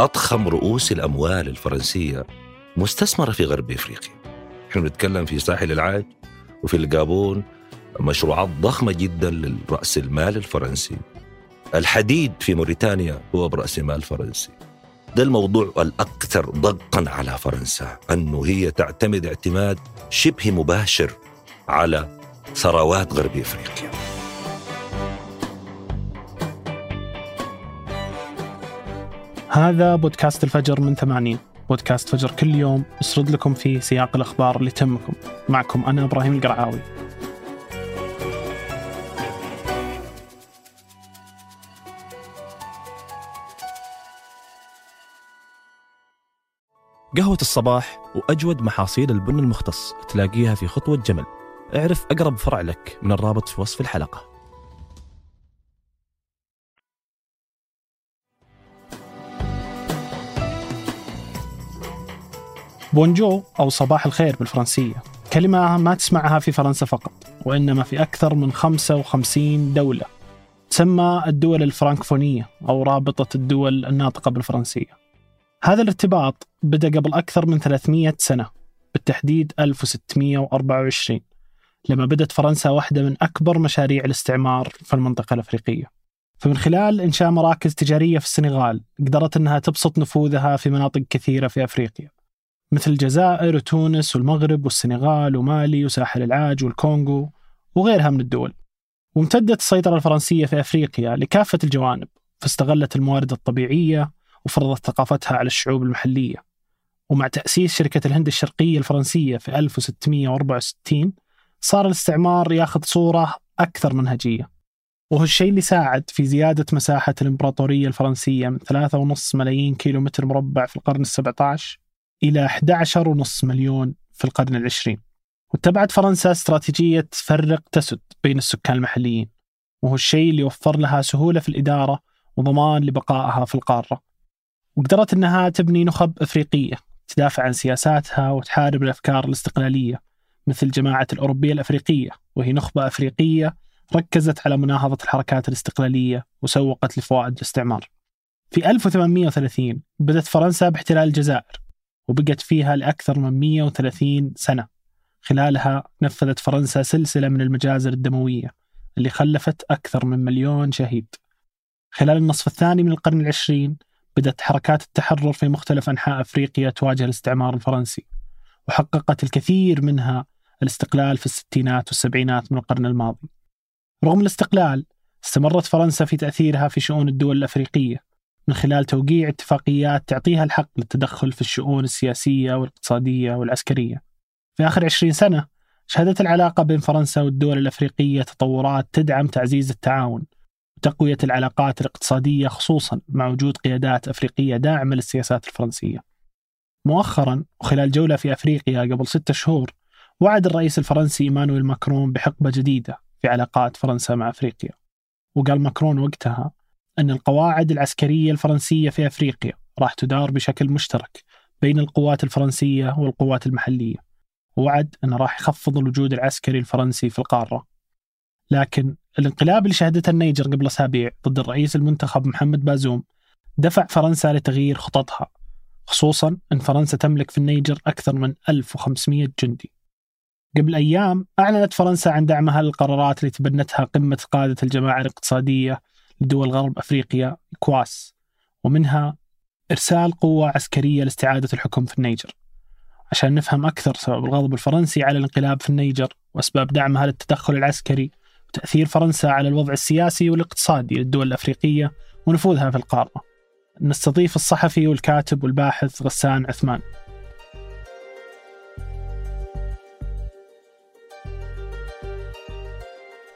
أضخم رؤوس الأموال الفرنسية مستثمرة في غرب إفريقيا. نحن بنتكلم في ساحل العاج وفي الجابون مشروعات ضخمة جدا للرأس المال الفرنسي. الحديد في موريتانيا هو برأس مال فرنسي. ده الموضوع الأكثر ضغطا على فرنسا أنه هي تعتمد اعتماد شبه مباشر على ثروات غرب إفريقيا. هذا بودكاست الفجر من ثمانين. بودكاست فجر كل يوم يسرد لكم فيه سياق الأخبار اللي تهمكم. معكم أنا إبراهيم القرعاوي. قهوة الصباح وأجود محاصيل البن المختص تلاقيها في خطوة جمل. اعرف أقرب فرع لك من الرابط في وصف الحلقة. بونجو أو صباح الخير بالفرنسية. كلمة ما تسمعها في فرنسا فقط وإنما في أكثر من 55 دولة. تسمى الدول الفرنكفونية أو رابطة الدول الناطقة بالفرنسية. هذا الارتباط بدأ قبل أكثر من 300 سنة بالتحديد 1624 لما بدأت فرنسا واحدة من أكبر مشاريع الاستعمار في المنطقة الأفريقية. فمن خلال إنشاء مراكز تجارية في السنغال قدرت أنها تبسط نفوذها في مناطق كثيرة في أفريقيا. مثل الجزائر وتونس والمغرب والسنغال ومالي وساحل العاج والكونغو وغيرها من الدول. وامتدت السيطرة الفرنسية في أفريقيا لكافة الجوانب فاستغلت الموارد الطبيعية وفرضت ثقافتها على الشعوب المحلية. ومع تأسيس شركة الهند الشرقية الفرنسية في 1664 صار الاستعمار ياخذ صورة أكثر منهجية. وهو الشيء اللي ساعد في زيادة مساحة الإمبراطورية الفرنسية من 3.5 ملايين كيلو متر مربع في القرن السبعة عشر إلى 11.5 مليون في القرن العشرين. واتبعت فرنسا استراتيجية فرق تسد بين السكان المحليين وهو الشيء اللي وفر لها سهولة في الإدارة وضمان لبقائها في القارة. وقدرت أنها تبني نخب أفريقية تدافع عن سياساتها وتحارب الأفكار الاستقلالية مثل جماعة الأوروبية الأفريقية وهي نخبة أفريقية ركزت على مناهضة الحركات الاستقلالية وسوقت لفوائد الاستعمار. في 1830 بدأت فرنسا باحتلال الجزائر وبقت فيها لأكثر من 130 سنة. خلالها نفذت فرنسا سلسلة من المجازر الدموية اللي خلفت أكثر من مليون شهيد. خلال النصف الثاني من القرن العشرين بدأت حركات التحرر في مختلف أنحاء أفريقيا تواجه الاستعمار الفرنسي وحققت الكثير منها الاستقلال في الستينات والسبعينات من القرن الماضي. رغم الاستقلال استمرت فرنسا في تأثيرها في شؤون الدول الأفريقية من خلال توقيع اتفاقيات تعطيها الحق للتدخل في الشؤون السياسية والاقتصادية والعسكرية. في آخر عشرين سنة شهدت العلاقة بين فرنسا والدول الأفريقية تطورات تدعم تعزيز التعاون وتقوية العلاقات الاقتصادية خصوصا مع وجود قيادات أفريقية داعمة للسياسات الفرنسية. مؤخرا وخلال جولة في أفريقيا قبل ستة شهور وعد الرئيس الفرنسي إيمانويل ماكرون بحقبة جديدة في علاقات فرنسا مع أفريقيا. وقال ماكرون وقتها أن القواعد العسكرية الفرنسية في أفريقيا راح تدار بشكل مشترك بين القوات الفرنسية والقوات المحلية. ووعد أنه راح يخفض الوجود العسكري الفرنسي في القارة. لكن الانقلاب اللي شهدته النيجر قبل أسابيع ضد الرئيس المنتخب محمد بازوم دفع فرنسا لتغيير خططها خصوصا أن فرنسا تملك في النيجر أكثر من 1500 جندي. قبل أيام أعلنت فرنسا عن دعمها للقرارات اللي تبنتها قمة قادة الجماعة الاقتصادية لدول غرب أفريقيا إيكواس ومنها إرسال قوة عسكرية لاستعادة الحكم في النيجر. عشان نفهم أكثر سبب الغضب الفرنسي على الانقلاب في النيجر وأسباب دعمها للتدخل العسكري وتأثير فرنسا على الوضع السياسي والاقتصادي للدول الأفريقية ونفوذها في القارة. نستضيف الصحفي والكاتب والباحث غسان عثمان.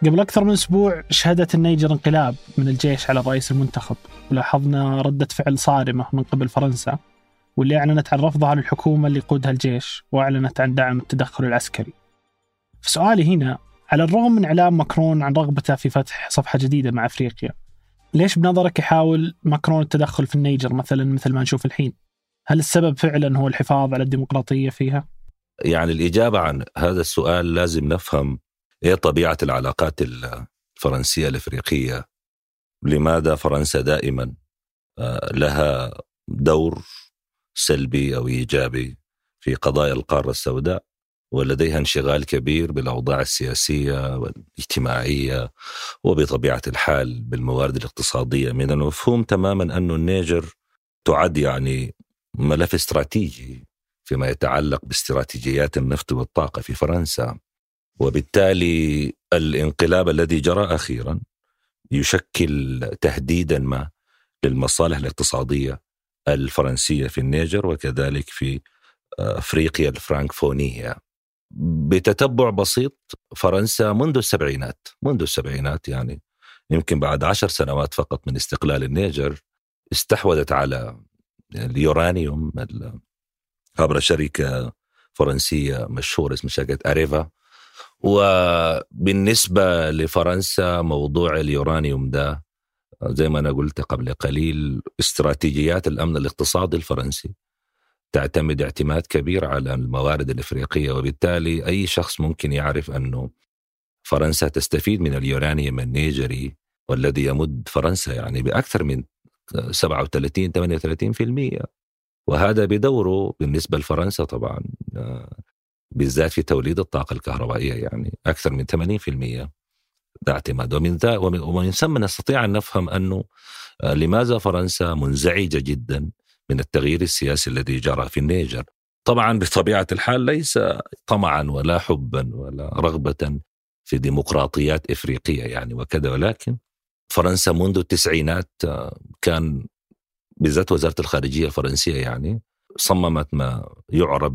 قبل أكثر من أسبوع شهدت النيجر انقلاب من الجيش على الرئيس المنتخب. ولاحظنا ردة فعل صارمة من قبل فرنسا واللي أعلنت عن رفضها للحكومة اللي يقودها الجيش وأعلنت عن دعم التدخل العسكري. فسؤالي هنا على الرغم من إعلان ماكرون عن رغبته في فتح صفحة جديدة مع أفريقيا ليش بنظرك يحاول ماكرون التدخل في النيجر مثلا مثل ما نشوف الحين؟ هل السبب فعلا هو الحفاظ على الديمقراطية فيها؟ يعني الإجابة عن هذا السؤال لازم نفهم إيه طبيعة العلاقات الفرنسية الإفريقية؟ لماذا فرنسا دائما آه، لها دور سلبي أو إيجابي في قضايا القارة السوداء؟ ولديها انشغال كبير بالأوضاع السياسية والاجتماعية وبطبيعة الحال بالموارد الاقتصادية. من المفهوم تماما أن النيجر تعد يعني ملف استراتيجي فيما يتعلق باستراتيجيات النفط والطاقة في فرنسا. وبالتالي الانقلاب الذي جرى أخيرا يشكل تهديدا ما للمصالح الاقتصادية الفرنسية في النيجر وكذلك في أفريقيا الفرانكفونية. بتتبع بسيط فرنسا منذ السبعينات منذ السبعينات يعني يمكن بعد عشر سنوات فقط من استقلال النيجر استحوذت على اليورانيوم عبر شركة فرنسية مشهورة اسمها شركة أريفا وبالنسبة لفرنسا موضوع اليورانيوم ده زي ما أنا قلت قبل قليل استراتيجيات الأمن الاقتصادي الفرنسي. تعتمد اعتماد كبير على الموارد الإفريقية وبالتالي أي شخص ممكن يعرف أنه فرنسا تستفيد من اليورانيوم النيجري والذي يمد فرنسا يعني بأكثر من 37 38% وهذا بدوره بالنسبة لفرنسا طبعا. بالذات في توليد الطاقة الكهربائية يعني أكثر من 80% ده اعتماد. ومن ذا ومن ثم نستطيع أن نفهم أنه لماذا فرنسا منزعجة جدا من التغيير السياسي الذي جرى في النيجر. طبعا بطبيعة الحال ليس طمعا ولا حبا ولا رغبة في ديمقراطيات إفريقية يعني وكذا ولكن فرنسا منذ التسعينات كان بالذات وزارة الخارجية الفرنسية يعني صممت ما يعرف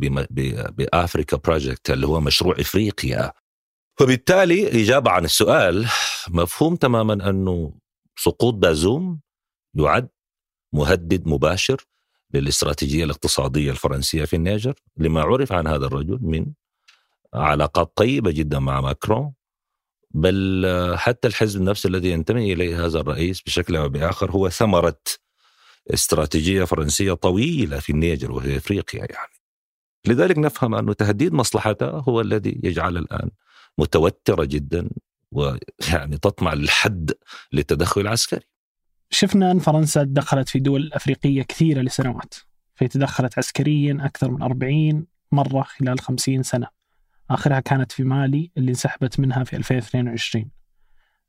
ب Africa Project اللي هو مشروع إفريقيا. وبالتالي إجابة عن السؤال مفهوم تماما أنه سقوط بازوم يعد مهدد مباشر للاستراتيجية الاقتصادية الفرنسية في النيجر. لما عرف عن هذا الرجل من علاقات طيبة جدا مع ماكرون بل حتى الحزب نفسه الذي ينتمي إليه هذا الرئيس بشكل أو بآخر هو ثمرة استراتيجية فرنسية طويلة في النيجر وفي إفريقيا يعني. لذلك نفهم انه تهديد مصلحتها هو الذي يجعل الآن متوترة جدا ويعني تطمع للحد للتدخل العسكري. شفنا أن فرنسا دخلت في دول أفريقية كثيرة لسنوات فتدخلت عسكريا أكثر من 40 مرة خلال 50 سنة. آخرها كانت في مالي اللي انسحبت منها في 2022.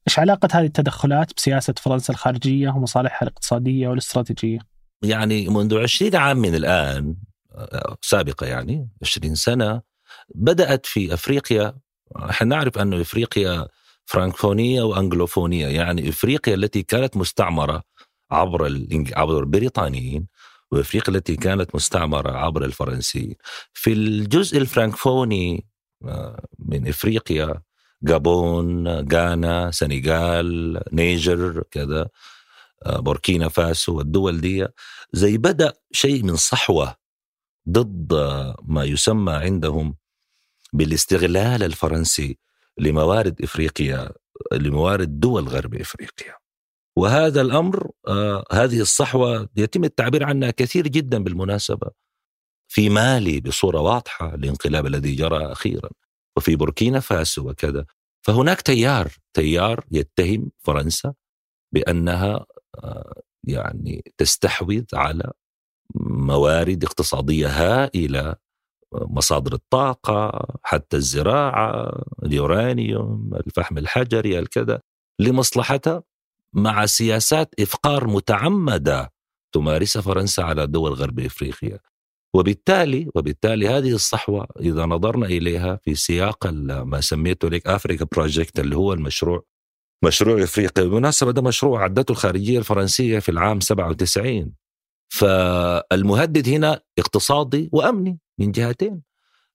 إيش علاقة هذه التدخلات بسياسة فرنسا الخارجية ومصالحها الاقتصادية والاستراتيجية؟ يعني منذ عشرين عام من الآن سابقة يعني 20 سنة بدأت في أفريقيا إحنا نعرف أن أفريقيا فرانكفونية وأنجلوفونية يعني أفريقيا التي كانت مستعمرة عبر عبر البريطانيين وإفريقيا التي كانت مستعمرة عبر الفرنسيين. في الجزء الفرانكفوني من إفريقيا غابون غانا سنغال نيجر كذا آه، بوركينا فاسو والدول دي. زي بدأ شيء من صحوة ضد ما يسمى عندهم بالاستغلال الفرنسي لموارد إفريقيا لموارد دول غرب إفريقيا. وهذا الأمر آه هذه الصحوة يتم التعبير عنها كثير جدا بالمناسبة في مالي بصورة واضحة الانقلاب الذي جرى أخيرا. وفي بوركينا فاسو وكذا. فهناك تيار تيار يتهم فرنسا بأنها آه، يعني تستحوذ على موارد اقتصادية هائلة مصادر الطاقة حتى الزراعة اليورانيوم الفحم الحجري الكذا لمصلحتها مع سياسات إفقار متعمدة تمارسها فرنسا على دول غرب إفريقيا. وبالتالي وبالتالي هذه الصحوة إذا نظرنا إليها في سياق ما سميته لك Africa Project اللي هو المشروع مشروع افريقيا بالمناسبة ده مشروع عدته الخارجية الفرنسية في العام 97 فالمهدد هنا اقتصادي وأمني من جهتين.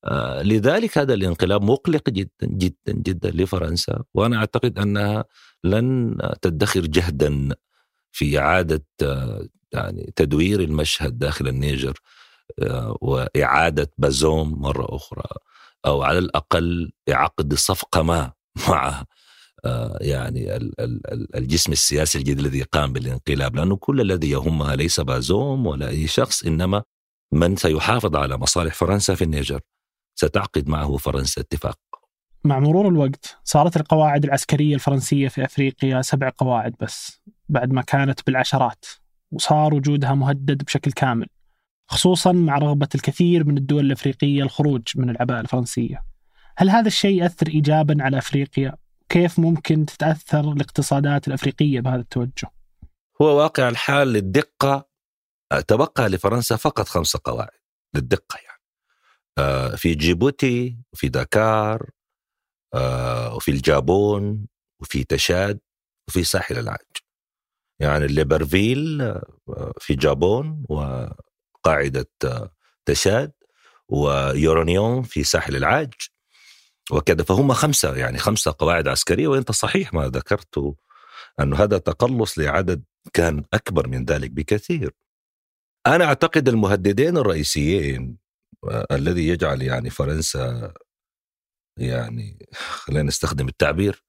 آه لذلك هذا الانقلاب مقلق جدا جدا جدا لفرنسا. وأنا أعتقد أنها لن تدخر جهدا في إعادة آه يعني تدوير المشهد داخل النيجر. وإعادة بازوم مرة أخرى أو على الأقل عقد صفقة ما مع آه، يعني الجسم السياسي الجديد الذي قام بالانقلاب لأنه كل الذي يهمها ليس بازوم ولا أي شخص إنما من سيحافظ على مصالح فرنسا في النيجر. ستعقد معه فرنسا اتفاق. مع مرور الوقت صارت القواعد العسكرية الفرنسية في أفريقيا سبع قواعد بس بعد ما كانت بالعشرات وصار وجودها مهدد بشكل كامل. خصوصا مع رغبة الكثير من الدول الأفريقية الخروج من العباءة الفرنسية هل هذا الشيء يأثر إيجابا على أفريقيا؟ كيف ممكن تتأثر الاقتصادات الأفريقية بهذا التوجه؟ هو واقع الحال للدقة تبقى لفرنسا فقط خمسة قواعد للدقة يعني آه، في جيبوتي وفي داكار آه، وفي الجابون وفي تشاد وفي ساحل العاج يعني ليبرفيل آه، في جابون وقاعدة تشاد ويورونيون في ساحل العاج وكذا. فهم خمسة يعني خمسة قواعد عسكرية وأنت صحيح ما ذكرته أنه هذا تقلص لعدد كان أكبر من ذلك بكثير. أنا أعتقد المهددين الرئيسيين الذي يجعل يعني فرنسا يعني خلينا نستخدم التعبير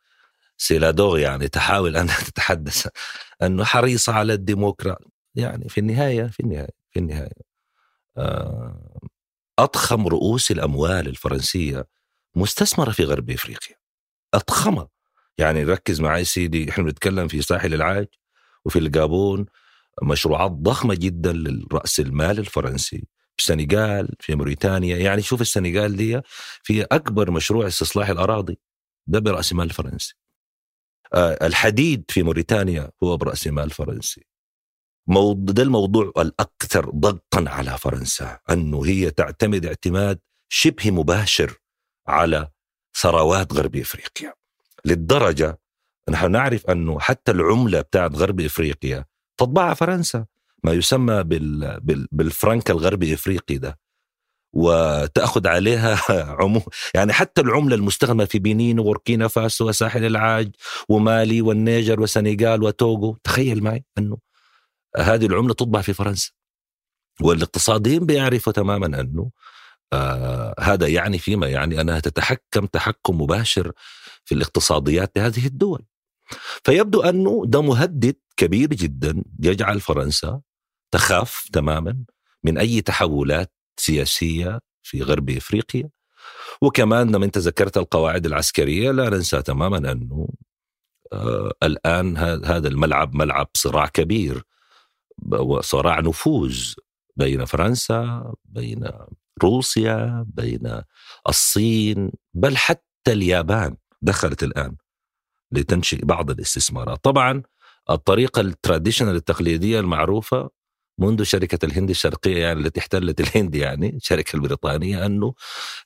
سيلادور يعني تحاول أن تتحدث أنه حريصة على الديمقراطية يعني في النهاية في النهاية. النهاية. آه، أضخم رؤوس الأموال الفرنسية مستثمرة في غرب إفريقيا. أضخمة. يعني ركز معي سيدي إحنا بنتكلم في ساحل العاج وفي الجابون مشروعات ضخمة جدا لرأس المال الفرنسي. في السنغال في موريتانيا. يعني شوف السنغال دي في أكبر مشروع استصلاح الأراضي ده برأس مال فرنسي. آه، الحديد في موريتانيا هو برأس مال فرنسي. ده الموضوع الأكثر ضغطا على فرنسا أنه هي تعتمد اعتماد شبه مباشر على ثروات غرب إفريقيا. للدرجة نحن نعرف أنه حتى العملة بتاعت غرب إفريقيا تطبعها فرنسا. ما يسمى بال... بال... بالفرنك الغربي إفريقي ده. وتأخذ عليها عمو يعني حتى العملة المستخدمة في بنين وبوركينا فاسو وساحل العاج ومالي والنيجر وسنغال وتوغو. تخيل معي أنه هذه العملة تطبع في فرنسا. والاقتصاديين بيعرفوا تماما أنه آه هذا يعني فيما يعني أنها تتحكم تحكم مباشر في الاقتصاديات لهذه الدول. فيبدو أنه ده مهدد كبير جدا يجعل فرنسا تخاف تماما من أي تحولات سياسية في غرب إفريقيا. وكمان لما انت ذكرت القواعد العسكرية لا ننسى تماما أنه آه الآن هذا الملعب ملعب صراع كبير. وصراع نفوذ بين فرنسا بين روسيا بين الصين بل حتى اليابان دخلت الآن لتنشئ بعض الاستثمارات. طبعا الطريقة ال traditional التقليدية المعروفة منذ شركة الهند الشرقية يعني التي احتلت الهند يعني الشركة البريطانية أنه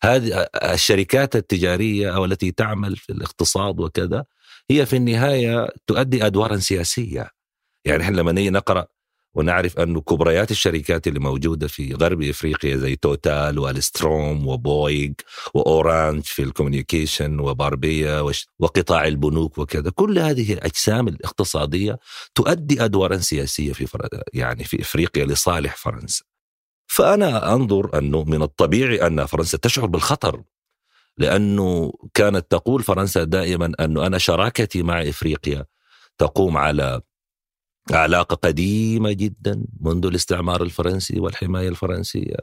هذه الشركات التجارية أو التي تعمل في الاقتصاد وكذا هي في النهاية تؤدي أدوارا سياسية. يعني إحنا لما نيجي نقرأ ونعرف أن كبريات الشركات اللي موجودة في غرب إفريقيا زي توتال وألستوم وبويغ وأورانج في ال communication وباريبا وقطاع البنوك وكذا كل هذه الأجسام الاقتصادية تؤدي أدوارا سياسية في يعني في إفريقيا لصالح فرنسا. فأنا أنظر أنه من الطبيعي أن فرنسا تشعر بالخطر لأنه كانت تقول فرنسا دائما أنه أنا شراكتي مع إفريقيا تقوم على علاقة قديمة جدا منذ الاستعمار الفرنسي والحماية الفرنسية.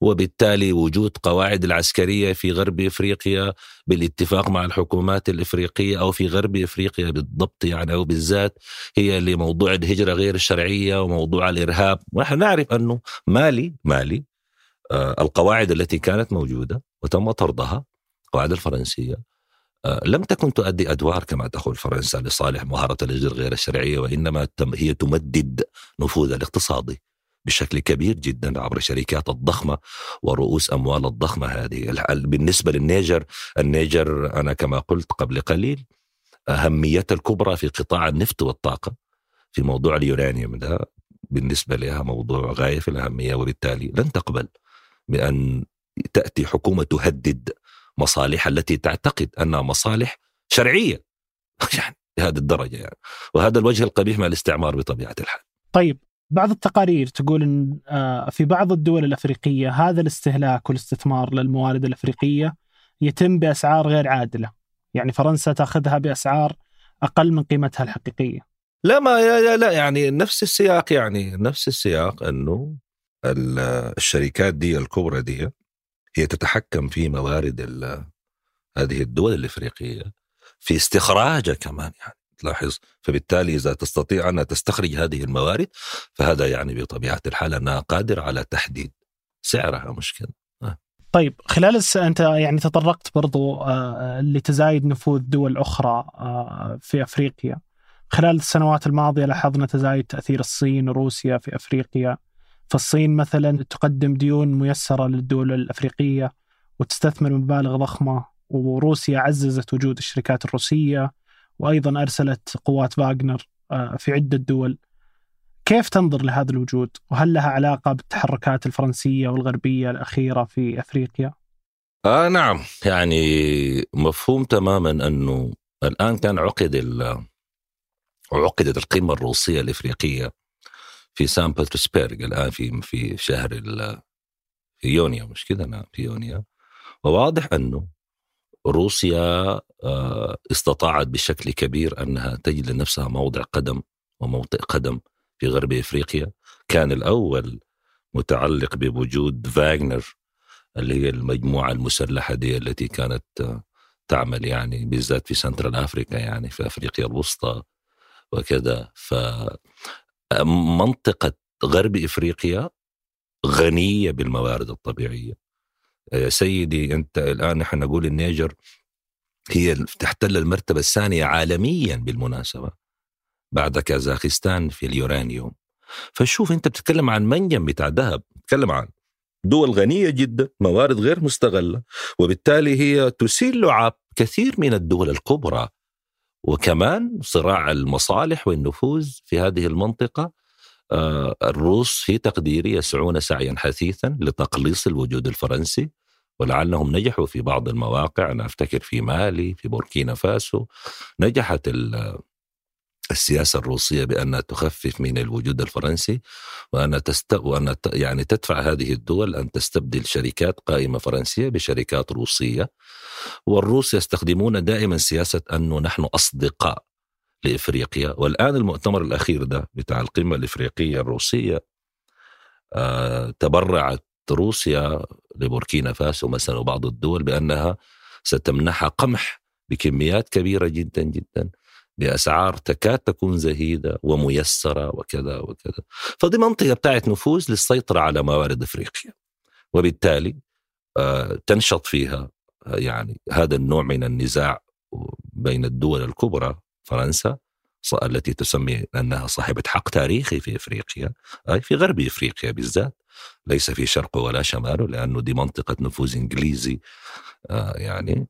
وبالتالي وجود قواعد العسكرية في غرب إفريقيا بالاتفاق مع الحكومات الإفريقية أو في غرب إفريقيا بالضبط يعني أو بالذات هي لموضوع الهجرة غير الشرعية وموضوع الإرهاب. ونحن نعرف أنه مالي مالي آه القواعد التي كانت موجودة وتم طردها القواعد الفرنسية لم تكن تؤدي أدوار كما تقول فرنسا لصالح مهارة الهجره غير الشرعية وإنما هي تمدد نفوذها الاقتصادي بشكل كبير جدا عبر الشركات الضخمة ورؤوس أموال الضخمة هذه. بالنسبة للنيجر النيجر أنا كما قلت قبل قليل اهميتها الكبرى في قطاع النفط والطاقة في موضوع اليورانيوم ده. بالنسبة لها موضوع غاية في الأهمية وبالتالي لن تقبل بأن تأتي حكومة تهدد مصالح التي تعتقد انها مصالح شرعية يعني بهذه الدرجة يعني وهذا الوجه القبيح مع الاستعمار بطبيعة الحال. طيب بعض التقارير تقول إن آه، في بعض الدول الأفريقية هذا الاستهلاك والاستثمار للموارد الأفريقية يتم بأسعار غير عادلة. يعني فرنسا تأخذها بأسعار أقل من قيمتها الحقيقية. لا ما لا, لا يعني نفس السياق يعني نفس السياق أنه الشركات دي الكبرى دي هي تتحكم في موارد هذه الدول الإفريقية في استخراجها كمان يعني تلاحظ فبالتالي إذا تستطيع أنها تستخرج هذه الموارد فهذا يعني بطبيعة الحال أنها قادرة على تحديد سعرها مشكلة طيب خلال الس... أنت يعني تطرقت برضو آه، لتزايد نفوذ دول أخرى آه، في أفريقيا. خلال السنوات الماضية لاحظنا تزايد تأثير الصين وروسيا في أفريقيا. فالصين مثلا تقدم ديون ميسرة للدول الأفريقية وتستثمر مبالغ ضخمة وروسيا عززت وجود الشركات الروسية وأيضا أرسلت قوات فاغنر آه، في عدة دول. كيف تنظر لهذا الوجود؟ وهل لها علاقة بالتحركات الفرنسية والغربية الأخيرة في أفريقيا؟ آه نعم يعني مفهوم تماما أنه الآن كان عقد عقدت القمه الروسية الإفريقية في سان بطرسبرغ الآن في في شهر في يونيو مش كذا نعم في يونيو. وواضح أنه روسيا آه، استطاعت بشكل كبير أنها تجد لنفسها موضع قدم وموطئ قدم في غرب إفريقيا. كان الأول متعلق بوجود فاغنر اللي هي المجموعة المسلحة دي التي كانت تعمل يعني بالذات في Central Africa يعني في أفريقيا الوسطى وكذا. ف منطقة غرب إفريقيا غنية بالموارد الطبيعية. يا سيدي أنت الآن نحن نقول النيجر هي تحتل المرتبة الثانية عالميا بالمناسبة بعد كازاخستان في اليورانيوم. فشوف أنت بتتكلم عن منجم بتاع ذهب بتتكلم عن دول غنية جدا موارد غير مستغلة وبالتالي هي تسيل لعاب كثير من الدول الكبرى وكمان صراع المصالح والنفوذ في هذه المنطقة آه الروس في تقديري يسعون سعيا حثيثا لتقليص الوجود الفرنسي ولعلهم نجحوا في بعض المواقع أنا أفتكر في مالي في بوركينا فاسو نجحت السياسة الروسية بأنها تخفف من الوجود الفرنسي وأن تست... وأن يعني تدفع هذه الدول أن تستبدل شركات قائمة فرنسية بشركات روسية. والروس يستخدمون دائما سياسة أنه نحن أصدقاء لإفريقيا. والآن المؤتمر الأخير ده بتاع القمة الإفريقية الروسية آه تبرعت روسيا لبوركينا فاسو مثلا وبعض الدول بأنها ستمنحها قمح بكميات كبيرة جدا جدا. بأسعار تكاد تكون زهيدة وميسرة وكذا وكذا. فدي منطقة بتاعت نفوذ للسيطرة على موارد أفريقيا. وبالتالي آه، تنشط فيها آه، يعني هذا النوع من النزاع بين الدول الكبرى فرنسا التي تسمي أنها صاحبة حق تاريخي في إفريقيا أي في غرب إفريقيا بالذات. ليس في شرقه ولا شماله لأنه دي منطقة نفوذ إنجليزي آه، يعني.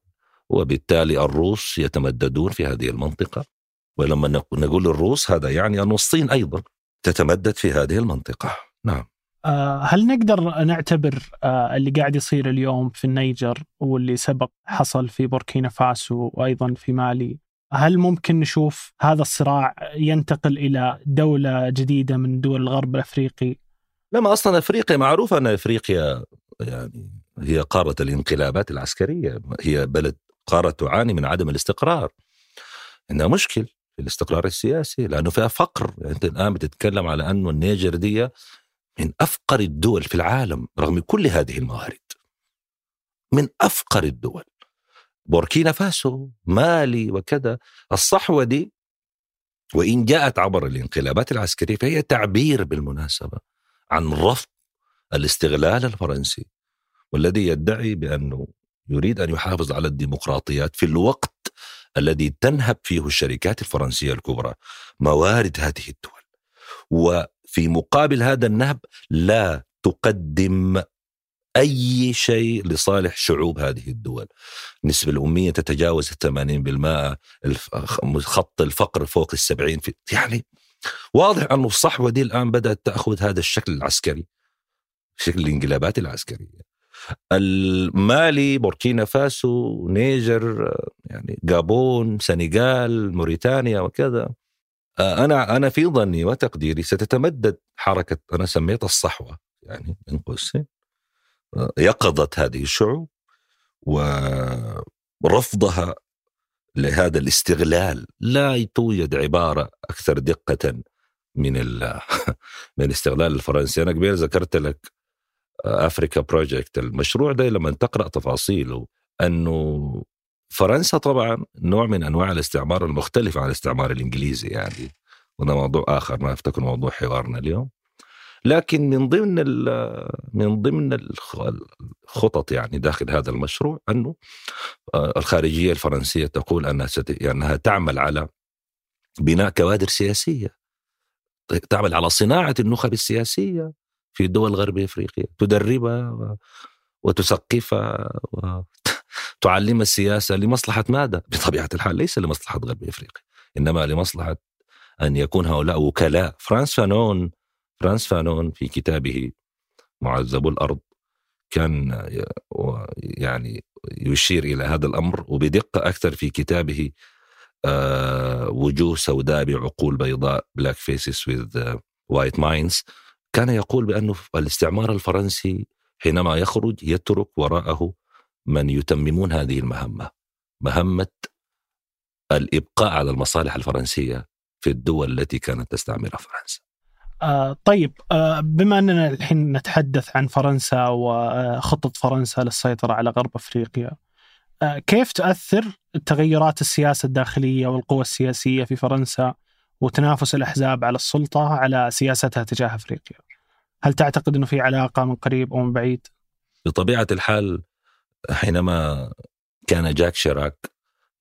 وبالتالي الروس يتمددون في هذه المنطقة. ولما نقول الروس هذا يعني أن الصين أيضا تتمدد في هذه المنطقة نعم آه، هل نقدر نعتبر آه، اللي قاعد يصير اليوم في النيجر واللي سبق حصل في بوركينا فاسو وأيضا في مالي هل ممكن نشوف هذا الصراع ينتقل إلى دولة جديدة من دول الغرب الأفريقي؟ لما أصلا أفريقيا معروفه أن أفريقيا يعني هي قارة الانقلابات العسكرية، هي بلد قارة تعاني من عدم الاستقرار. انها مشكل في الاستقرار السياسي لأنه فيها فقر. يعني أنت الآن بتتكلم على أنه النيجر دي من أفقر الدول في العالم رغم كل هذه الموارد. من أفقر الدول. بوركينا فاسو مالي وكذا. الصحوة دي وإن جاءت عبر الانقلابات العسكرية فهي تعبير بالمناسبة عن رفض الاستغلال الفرنسي والذي يدعي بأنه يريد أن يحافظ على الديمقراطيات في الوقت الذي تنهب فيه الشركات الفرنسية الكبرى موارد هذه الدول. وفي مقابل هذا النهب لا تقدم أي شيء لصالح شعوب هذه الدول. نسبة الأمية تتجاوز 80% خط الفقر فوق السبعين في يعني واضح أن الصحوة دي الآن بدأت تأخذ هذا الشكل العسكري شكل الانقلابات العسكرية. المالي بوركينا فاسو نيجر يعني جابون سنغال موريتانيا وكذا. آه، أنا أنا في ظني وتقديري ستتمدد حركة أنا سميتها الصحوة يعني بين قوسين آه، يقظه هذه الشعوب ورفضها لهذا الاستغلال. لا توجد عبارة أكثر دقة من من الاستغلال الفرنسي. أنا قبل ذكرت لك Africa Project المشروع ده لما تقرأ تفاصيله أنه فرنسا طبعا نوع من أنواع الاستعمار المختلف عن الاستعمار الإنجليزي يعني. وده موضوع آخر ما أفتكر موضوع حوارنا اليوم. لكن من ضمن من ضمن الخطط يعني داخل هذا المشروع أنه آه، الخارجية الفرنسية تقول أنها يعني أنها تعمل على بناء كوادر سياسية. تعمل على صناعة النخب السياسية. في دول غرب إفريقيا. تدربها وتثقفها وتعلم السياسة لمصلحة ماذا؟ بطبيعة الحال ليس لمصلحة غرب إفريقيا إنما لمصلحة أن يكون هؤلاء وكلاء. فرانس فانون فرانس فانون في كتابه معذب الأرض كان يعني يشير إلى هذا الأمر وبدقة أكثر في كتابه آه، وجوه سوداء بعقول بيضاء Black Faces with White Minds كان يقول بأنه الاستعمار الفرنسي حينما يخرج يترك وراءه من يتممون هذه المهمة مهمة الإبقاء على المصالح الفرنسية في الدول التي كانت تستعمرها فرنسا. آه طيب آه بما أننا الحين نتحدث عن فرنسا وخطه فرنسا للسيطرة على غرب أفريقيا آه كيف تؤثر تغيرات السياسة الداخلية والقوى السياسية في فرنسا وتنافس الأحزاب على السلطة على سياستها تجاه أفريقيا؟ هل تعتقد إنه في علاقة من قريب أو من بعيد؟ بطبيعة الحال حينما كان جاك شيراك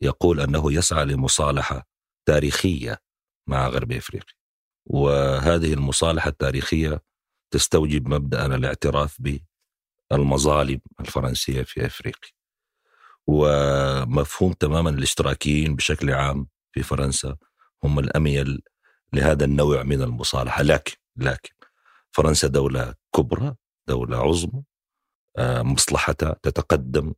يقول أنه يسعى لمصالحة تاريخية مع غرب إفريقيا. وهذه المصالحة التاريخية تستوجب مبدا الاعتراف بالمظالم الفرنسية في إفريقيا. ومفهوم تماما الاشتراكيين بشكل عام في فرنسا هم الأميل لهذا النوع من المصالحة لكن لكن فرنسا دولة كبرى دولة عظمى آه، مصلحتها تتقدم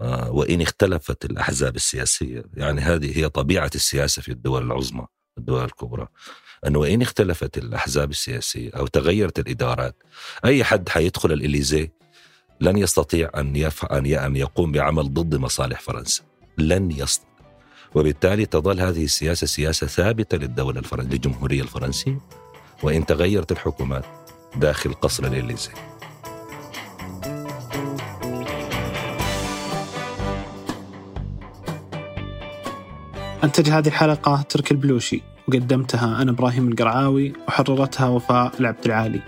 آه، وإن اختلفت الأحزاب السياسية يعني هذه هي طبيعة السياسة في الدول العظمى الدول الكبرى. انه وإن اختلفت الأحزاب السياسية أو تغيرت الإدارات أي حد حيدخل الإليزيه لن يستطيع أن يفعل أن يقوم بعمل ضد مصالح فرنسا. لن يستطيع وبالتالي تظل هذه السياسة سياسة ثابتة للدولة الفرنسية للجمهورية الفرنسية. وإن تغيرت الحكومات داخل قصر الاليزيه أنتج هذه الحلقة ترك البلوشي وقدمتها أنا إبراهيم القرعاوي وحررتها وفاء العبد العالي.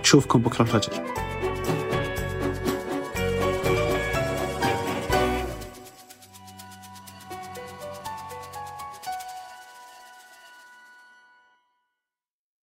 نشوفكم بكرة الفجر.